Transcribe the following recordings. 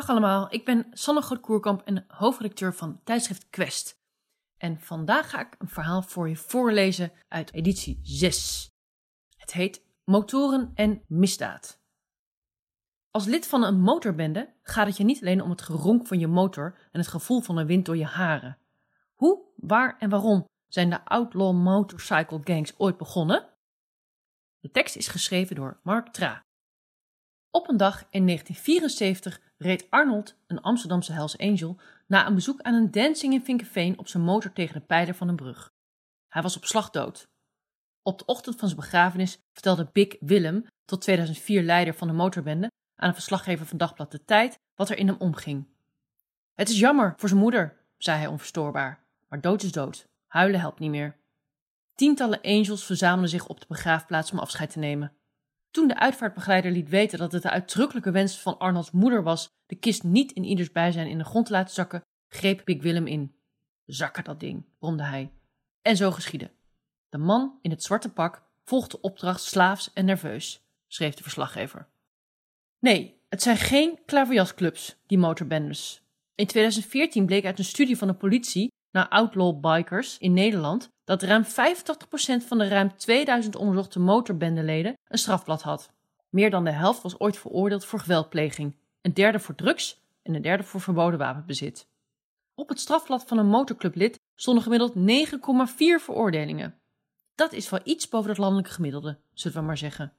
Dag allemaal, ik ben Sanne Groot-Koerkamp en hoofdredacteur van tijdschrift Quest. En vandaag ga ik een verhaal voor je voorlezen uit editie 6. Het heet Motoren en misdaad. Als lid van een motorbende gaat het je niet alleen om het geronk van je motor en het gevoel van de wind door je haren. Hoe, waar en waarom zijn de outlaw motorcycle gangs ooit begonnen? De tekst is geschreven door Mark Tra. Op een dag in 1974 reed Arnold, een Amsterdamse Hells Angel, na een bezoek aan een dancing in Vinkenveen op zijn motor tegen de pijler van een brug. Hij was op slag dood. Op de ochtend van zijn begrafenis vertelde Big Willem, tot 2004 leider van de motorbende, aan een verslaggever van Dagblad De Tijd wat er in hem omging. Het is jammer voor zijn moeder, zei hij onverstoorbaar, maar dood is dood. Huilen helpt niet meer. Tientallen angels verzamelden zich op de begraafplaats om afscheid te nemen. Toen de uitvaartbegeleider liet weten dat het de uitdrukkelijke wens van Arnolds moeder was de kist niet in ieders bijzijn in de grond te laten zakken, greep Big Willem in. Zakken dat ding, bromde hij. En zo geschiedde. De man in het zwarte pak volgde de opdracht slaafs en nerveus, schreef de verslaggever. Nee, het zijn geen klaverjasclubs, die motorbendes. In 2014 bleek uit een studie van de politie naar outlaw bikers in Nederland dat ruim 85% van de ruim 2000 onderzochte motorbendeleden een strafblad had. Meer dan de helft was ooit veroordeeld voor geweldpleging, een derde voor drugs en een derde voor verboden wapenbezit. Op het strafblad van een motorclublid stonden gemiddeld 9,4 veroordelingen. Dat is wel iets boven het landelijke gemiddelde, zullen we maar zeggen.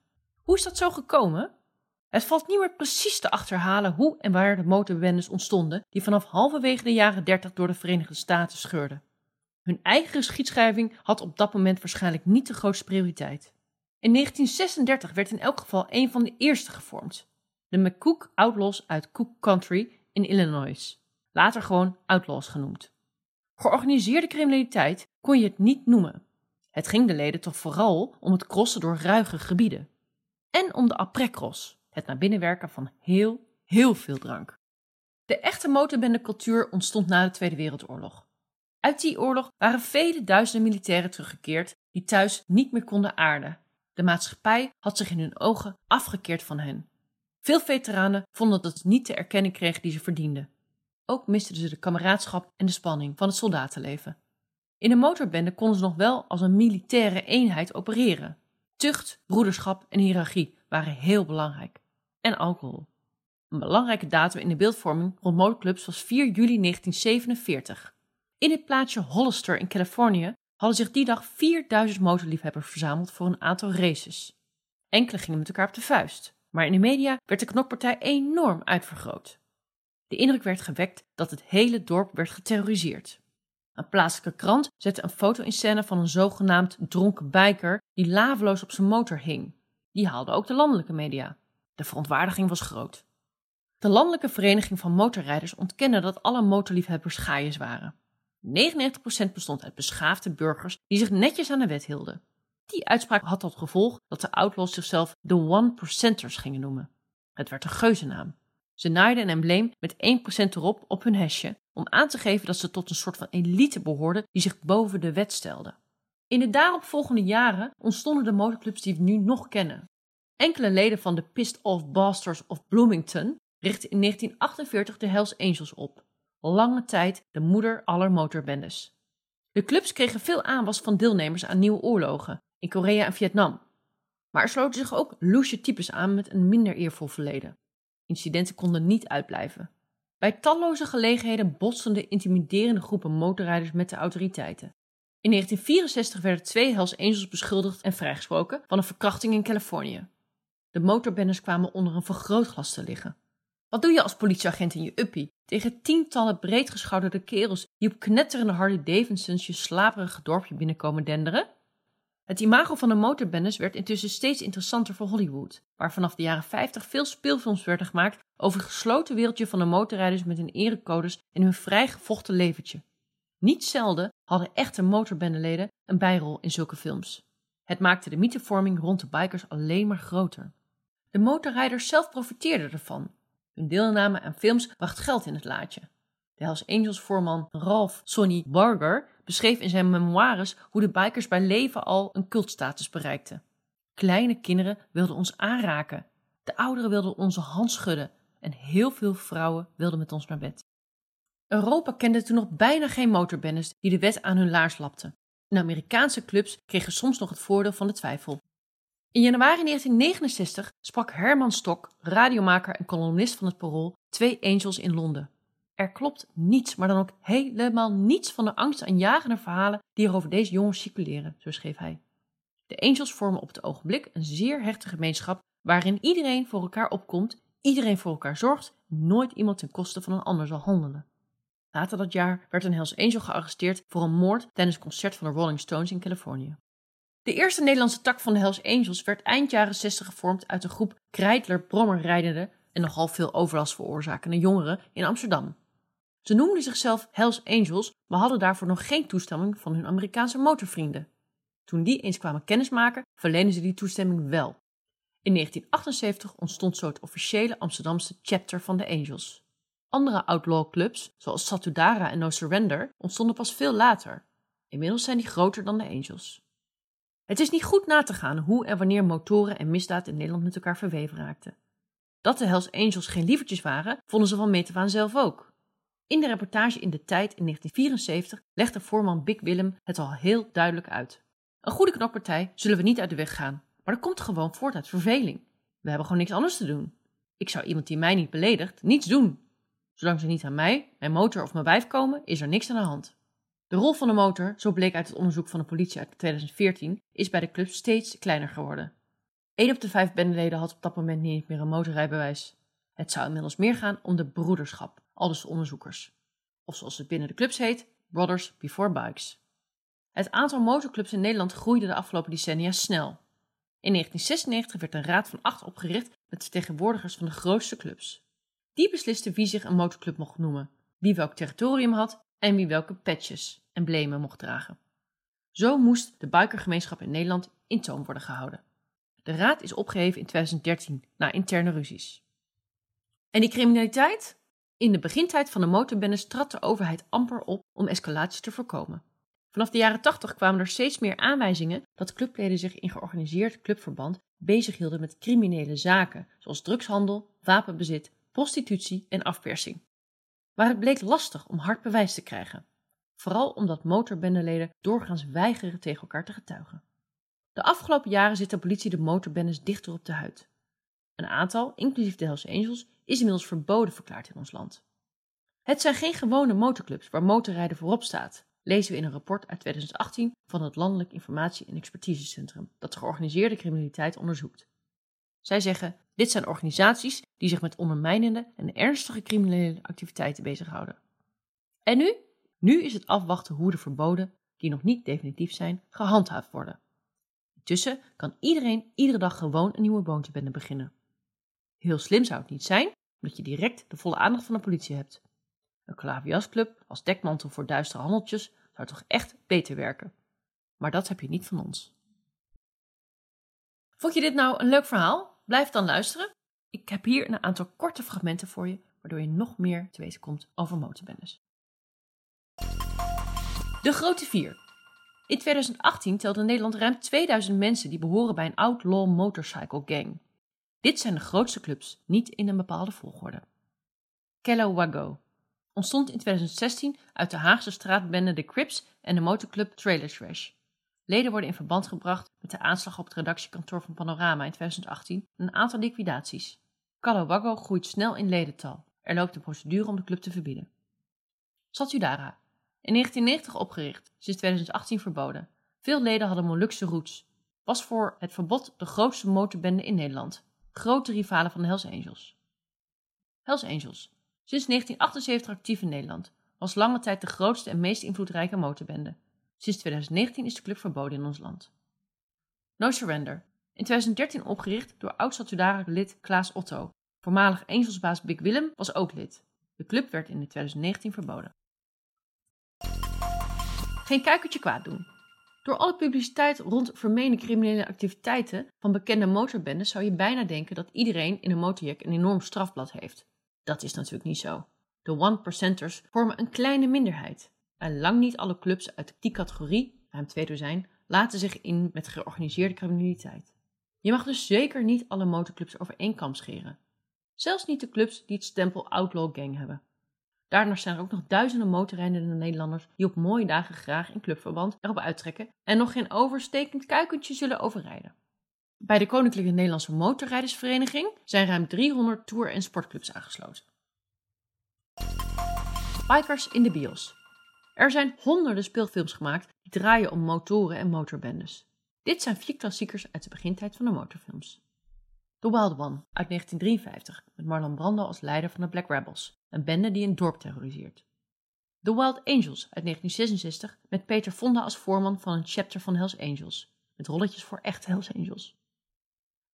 Hoe is dat zo gekomen? Het valt niet meer precies te achterhalen hoe en waar de motorbendes ontstonden die vanaf halverwege de jaren 30 door de Verenigde Staten scheurden. Hun eigen geschiedschrijving had op dat moment waarschijnlijk niet de grootste prioriteit. In 1936 werd in elk geval een van de eerste gevormd. De McCook Outlaws uit Cook Country in Illinois. Later gewoon Outlaws genoemd. Georganiseerde criminaliteit kon je het niet noemen. Het ging de leden toch vooral om het crossen door ruige gebieden. En om de après-cross, het naar binnen werken van heel, heel veel drank. De echte motorbendecultuur ontstond na de Tweede Wereldoorlog. Uit die oorlog waren vele duizenden militairen teruggekeerd die thuis niet meer konden aarden. De maatschappij had zich in hun ogen afgekeerd van hen. Veel veteranen vonden dat ze niet de erkenning kregen die ze verdienden. Ook misten ze de kameraadschap en de spanning van het soldatenleven. In een motorbende konden ze nog wel als een militaire eenheid opereren. Tucht, broederschap en hiërarchie waren heel belangrijk. En alcohol. Een belangrijke datum in de beeldvorming rond motorclubs was 4 juli 1947. In het plaatsje Hollister in Californië hadden zich die dag 4000 motorliefhebbers verzameld voor een aantal races. Enkele gingen met elkaar op de vuist, maar in de media werd de knokpartij enorm uitvergroot. De indruk werd gewekt dat het hele dorp werd geterroriseerd. Een plaatselijke krant zette een foto in scène van een zogenaamd dronken biker die laveloos op zijn motor hing. Die haalde ook de landelijke media. De verontwaardiging was groot. De Landelijke Vereniging van Motorrijders ontkende dat alle motorliefhebbers gaaiers waren. 99% bestond uit beschaafde burgers die zich netjes aan de wet hielden. Die uitspraak had tot gevolg dat de outlaws zichzelf de one percenters gingen noemen. Het werd een geuzennaam. Ze naaiden een embleem met 1% erop op hun hesje om aan te geven dat ze tot een soort van elite behoorden die zich boven de wet stelde. In de daaropvolgende jaren ontstonden de motorclubs die we nu nog kennen. Enkele leden van de Pissed Off Bastards of Bloomington richtten in 1948 de Hells Angels op, lange tijd de moeder aller motorbendes. De clubs kregen veel aanwas van deelnemers aan nieuwe oorlogen in Korea en Vietnam. Maar er sloten zich ook loesje types aan met een minder eervol verleden. Incidenten konden niet uitblijven. Bij talloze gelegenheden botsten de intimiderende groepen motorrijders met de autoriteiten. In 1964 werden twee Hells Angels beschuldigd en vrijgesproken van een verkrachting in Californië. De motorbendes kwamen onder een vergrootglas te liggen. Wat doe je als politieagent in je uppie tegen tientallen breedgeschouderde kerels die op knetterende Harley Davidsons je slaperige dorpje binnenkomen denderen? Het imago van de motorbendes werd intussen steeds interessanter voor Hollywood, waar vanaf de jaren 50 veel speelfilms werden gemaakt over het gesloten wereldje van de motorrijders met hun erecodes en hun vrijgevochten leventje. Niet zelden hadden echte motorbendeleden een bijrol in zulke films. Het maakte de mythevorming rond de bikers alleen maar groter. De motorrijders zelf profiteerden ervan hun deelname aan films bracht geld in het laadje. De Hells Angels voorman Ralph Sonny Barger beschreef in zijn memoires hoe de bikers bij leven al een cultstatus bereikten. Kleine kinderen wilden ons aanraken. De ouderen wilden onze hand schudden. en heel veel vrouwen wilden met ons naar bed. Europa kende toen nog bijna geen motorbendes die de wet aan hun laars lapten. En Amerikaanse clubs kregen soms nog het voordeel van de twijfel. In januari 1969 sprak Herman Stok, radiomaker en columnist van het Parool, twee angels in Londen. Er klopt niets, maar dan ook helemaal niets van de angstaanjagende verhalen die er over deze jongens circuleren, zo schreef hij. De angels vormen op het ogenblik een zeer hechte gemeenschap waarin iedereen voor elkaar opkomt, iedereen voor elkaar zorgt, nooit iemand ten koste van een ander zal handelen. Later dat jaar werd een Hells Angel gearresteerd voor een moord tijdens een concert van de Rolling Stones in Californië. De eerste Nederlandse tak van de Hells Angels werd eind jaren 60 gevormd uit een groep Kreidler brommerrijdende en nogal veel overlast veroorzakende jongeren in Amsterdam. Ze noemden zichzelf Hells Angels, maar hadden daarvoor nog geen toestemming van hun Amerikaanse motorvrienden. Toen die eens kwamen kennismaken, verleenden ze die toestemming wel. In 1978 ontstond zo het officiële Amsterdamse chapter van de Angels. Andere outlaw clubs, zoals Satudara en No Surrender, ontstonden pas veel later. Inmiddels zijn die groter dan de Angels. Het is niet goed na te gaan hoe en wanneer motoren en misdaad in Nederland met elkaar verweven raakten. Dat de Hells Angels geen lievertjes waren, vonden ze van meet af zelf ook. In de reportage in de tijd in 1974 legde voorman Big Willem het al heel duidelijk uit. Een goede knokpartij zullen we niet uit de weg gaan, maar dat komt gewoon voort uit verveling. We hebben gewoon niks anders te doen. Ik zou iemand die mij niet beledigt niets doen. Zolang ze niet aan mij, mijn motor of mijn wijf komen, is er niks aan de hand. De rol van de motor, zo bleek uit het onderzoek van de politie uit 2014, is bij de club steeds kleiner geworden. 1 op de vijf bendeleden had op dat moment niet meer een motorrijbewijs. Het zou inmiddels meer gaan om de broederschap, aldus de onderzoekers. Of zoals het binnen de clubs heet, Brothers Before Bikes. Het aantal motorclubs in Nederland groeide de afgelopen decennia snel. In 1996 werd een raad van acht opgericht met vertegenwoordigers van de grootste clubs. Die besliste wie zich een motorclub mocht noemen, wie welk territorium had en wie welke patches, emblemen mocht dragen. Zo moest de bikergemeenschap in Nederland in toom worden gehouden. De raad is opgeheven in 2013 na interne ruzies. En die criminaliteit? In de begintijd van de motorbendes trad de overheid amper op om escalaties te voorkomen. Vanaf de jaren 80 kwamen er steeds meer aanwijzingen dat clubleden zich in georganiseerd clubverband bezighielden met criminele zaken, zoals drugshandel, wapenbezit, prostitutie en afpersing. Maar het bleek lastig om hard bewijs te krijgen, vooral omdat motorbendeleden doorgaans weigeren tegen elkaar te getuigen. De afgelopen jaren zit de politie de motorbendes dichter op de huid. Een aantal, inclusief de Hells Angels, is inmiddels verboden verklaard in ons land. Het zijn geen gewone motorclubs waar motorrijden voorop staat, lezen we in een rapport uit 2018 van het Landelijk Informatie- en Expertisecentrum dat de georganiseerde criminaliteit onderzoekt. Zij zeggen: dit zijn organisaties die zich met ondermijnende en ernstige criminele activiteiten bezighouden. En nu? Nu is het afwachten hoe de verboden, die nog niet definitief zijn, gehandhaafd worden. Intussen kan iedereen iedere dag gewoon een nieuwe boontebende beginnen. Heel slim zou het niet zijn, omdat je direct de volle aandacht van de politie hebt. Een klaviasclub als dekmantel voor duistere handeltjes zou toch echt beter werken. Maar dat heb je niet van ons. Vond je dit nou een leuk verhaal? Blijf dan luisteren. Ik heb hier een aantal korte fragmenten voor je, waardoor je nog meer te weten komt over motorbendes. De Grote Vier. In 2018 telde Nederland ruim 2000 mensen die behoren bij een outlaw motorcycle gang. Dit zijn de grootste clubs, niet in een bepaalde volgorde. Wago ontstond in 2016 uit de Haagse straatbende de Crips en de motorclub Trailer Trash. Leden worden in verband gebracht met de aanslag op het redactiekantoor van Panorama in 2018 en een aantal liquidaties. Wago groeit snel in ledental. Er loopt een procedure om de club te verbieden. Satudara. In 1990 opgericht, sinds 2018 verboden. Veel leden hadden Molukse roots. Was voor het verbod de grootste motorbende in Nederland. Grote rivalen van de Hells Angels. Hells Angels. Sinds 1978 actief in Nederland. Was lange tijd de grootste en meest invloedrijke motorbende. Sinds 2019 is de club verboden in ons land. No Surrender. In 2013 opgericht door oud-statutarig-lid Klaas Otto. Voormalig Angelsbaas Big Willem was ook lid. De club werd in 2019 verboden. Geen kuikertje kwaad doen. Door alle publiciteit rond vermeende criminele activiteiten van bekende motorbendes zou je bijna denken dat iedereen in een motorjack een enorm strafblad heeft. Dat is natuurlijk niet zo. De one-percenters vormen een kleine minderheid. En lang niet alle clubs uit die categorie, ruim twee dozijn, laten zich in met georganiseerde criminaliteit. Je mag dus zeker niet alle motorclubs over één kam scheren. Zelfs niet de clubs die het stempel Outlaw Gang hebben. Daarnaast zijn er ook nog duizenden motorrijdende Nederlanders die op mooie dagen graag in clubverband erop uittrekken en nog geen overstekend kuikentje zullen overrijden. Bij de Koninklijke Nederlandse Motorrijdersvereniging zijn ruim 300 tour- en sportclubs aangesloten. Bikers in de bios. Er zijn honderden speelfilms gemaakt die draaien om motoren en motorbendes. Dit zijn vier klassiekers uit de begintijd van de motorfilms. The Wild One uit 1953 met Marlon Brando als leider van de Black Rebels, een bende die een dorp terroriseert. The Wild Angels uit 1966 met Peter Fonda als voorman van een chapter van Hells Angels, met rolletjes voor echte Hells Angels.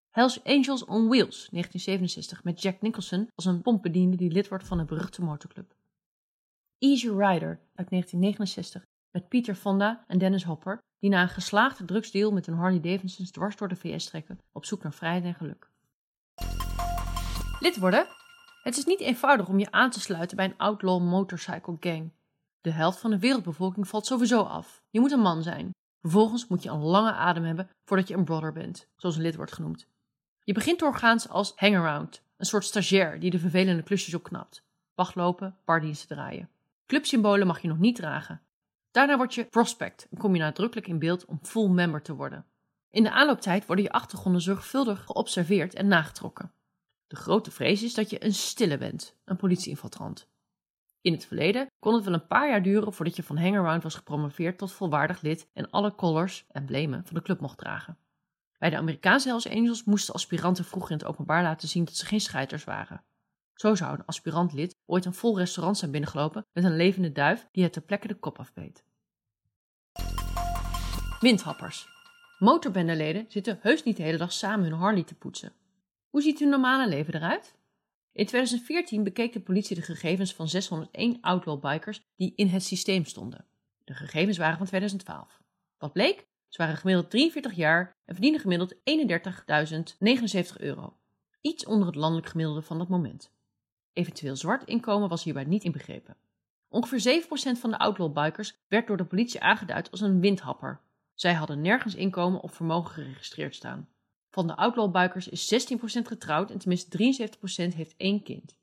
Hells Angels on Wheels 1967 met Jack Nicholson als een pompbediende die lid wordt van een beruchte motorclub. Easy Rider uit 1969 met Peter Fonda en Dennis Hopper die na een geslaagde drugsdeal met een Harley Davidsons dwars door de VS trekken op zoek naar vrijheid en geluk. Lid worden? Het is niet eenvoudig om je aan te sluiten bij een outlaw motorcycle gang. De helft van de wereldbevolking valt sowieso af. Je moet een man zijn. Vervolgens moet je een lange adem hebben voordat je een brother bent, zoals een lid wordt genoemd. Je begint doorgaans als hangaround, een soort stagiair die de vervelende klusjes opknapt. Wachtlopen, bardiensten draaien. Clubsymbolen mag je nog niet dragen. Daarna word je prospect en kom je nadrukkelijk in beeld om full member te worden. In de aanlooptijd worden je achtergronden zorgvuldig geobserveerd en nagetrokken. De grote vrees is dat je een stille bent, een politieinfiltrant. In het verleden kon het wel een paar jaar duren voordat je van hangaround was gepromoveerd tot volwaardig lid en alle colors, emblemen, van de club mocht dragen. Bij de Amerikaanse Hells Angels moesten aspiranten vroeger in het openbaar laten zien dat ze geen scheiters waren. Zo zou een aspirant-lid ooit een vol restaurant zijn binnengelopen met een levende duif die het ter plekke de kop afbeet. Windhappers. Motorbendeleden zitten heus niet de hele dag samen hun Harley te poetsen. Hoe ziet hun normale leven eruit? In 2014 bekeek de politie de gegevens van 601 outlaw bikers die in het systeem stonden. De gegevens waren van 2012. Wat bleek? Ze waren gemiddeld 43 jaar en verdienden gemiddeld 31.079 euro. Iets onder het landelijk gemiddelde van dat moment. Eventueel zwart inkomen was hierbij niet inbegrepen. Ongeveer 7% van de outlaw bikers werd door de politie aangeduid als een windhapper. Zij hadden nergens inkomen of vermogen geregistreerd staan. Van de outlaw-buikers is 16% getrouwd en tenminste 73% heeft één kind.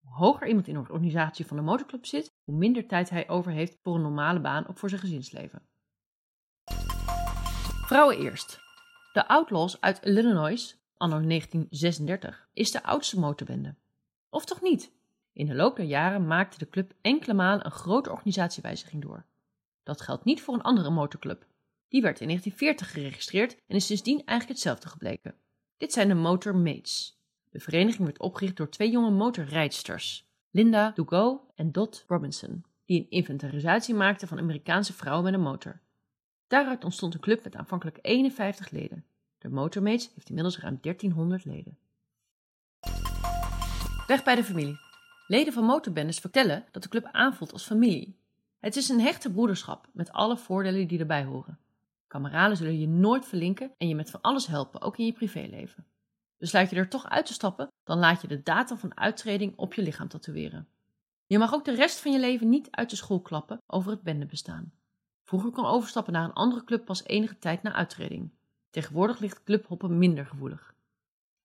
Hoe hoger iemand in een organisatie van de motorclub zit, hoe minder tijd hij over heeft voor een normale baan of voor zijn gezinsleven. Vrouwen eerst. De Outlaws uit Illinois, anno 1936, is de oudste motorbende. Of toch niet? In de loop der jaren maakte de club enkele malen een grote organisatiewijziging door. Dat geldt niet voor een andere motorclub, die werd in 1940 geregistreerd en is sindsdien eigenlijk hetzelfde gebleken. Dit zijn de Motor Mates. De vereniging werd opgericht door twee jonge motorrijdsters, Linda Dugo en Dot Robinson, die een inventarisatie maakten van Amerikaanse vrouwen met een motor. Daaruit ontstond een club met aanvankelijk 51 leden. De Motormates heeft inmiddels ruim 1300 leden. Weg bij de familie. Leden van motorbendes vertellen dat de club aanvoelt als familie. Het is een hechte broederschap met alle voordelen die erbij horen. Kameraden zullen je nooit verlinken en je met van alles helpen, ook in je privéleven. Besluit je er toch uit te stappen, dan laat je de datum van uittreding op je lichaam tatoeëren. Je mag ook de rest van je leven niet uit de school klappen over het bendebestaan. Vroeger kon overstappen naar een andere club pas enige tijd na uittreding. Tegenwoordig ligt clubhoppen minder gevoelig.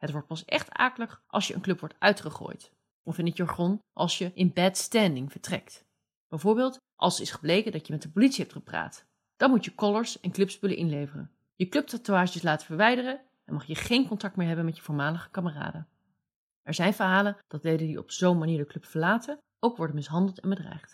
Het wordt pas echt akelig als je een club wordt uitgegooid. Of in het jargon als je in bad standing vertrekt. Bijvoorbeeld als is gebleken dat je met de politie hebt gepraat dan moet je collars en clubspullen inleveren. Je clubtatoeages laten verwijderen en mag je geen contact meer hebben met je voormalige kameraden. Er zijn verhalen dat leden die op zo'n manier de club verlaten ook worden mishandeld en bedreigd.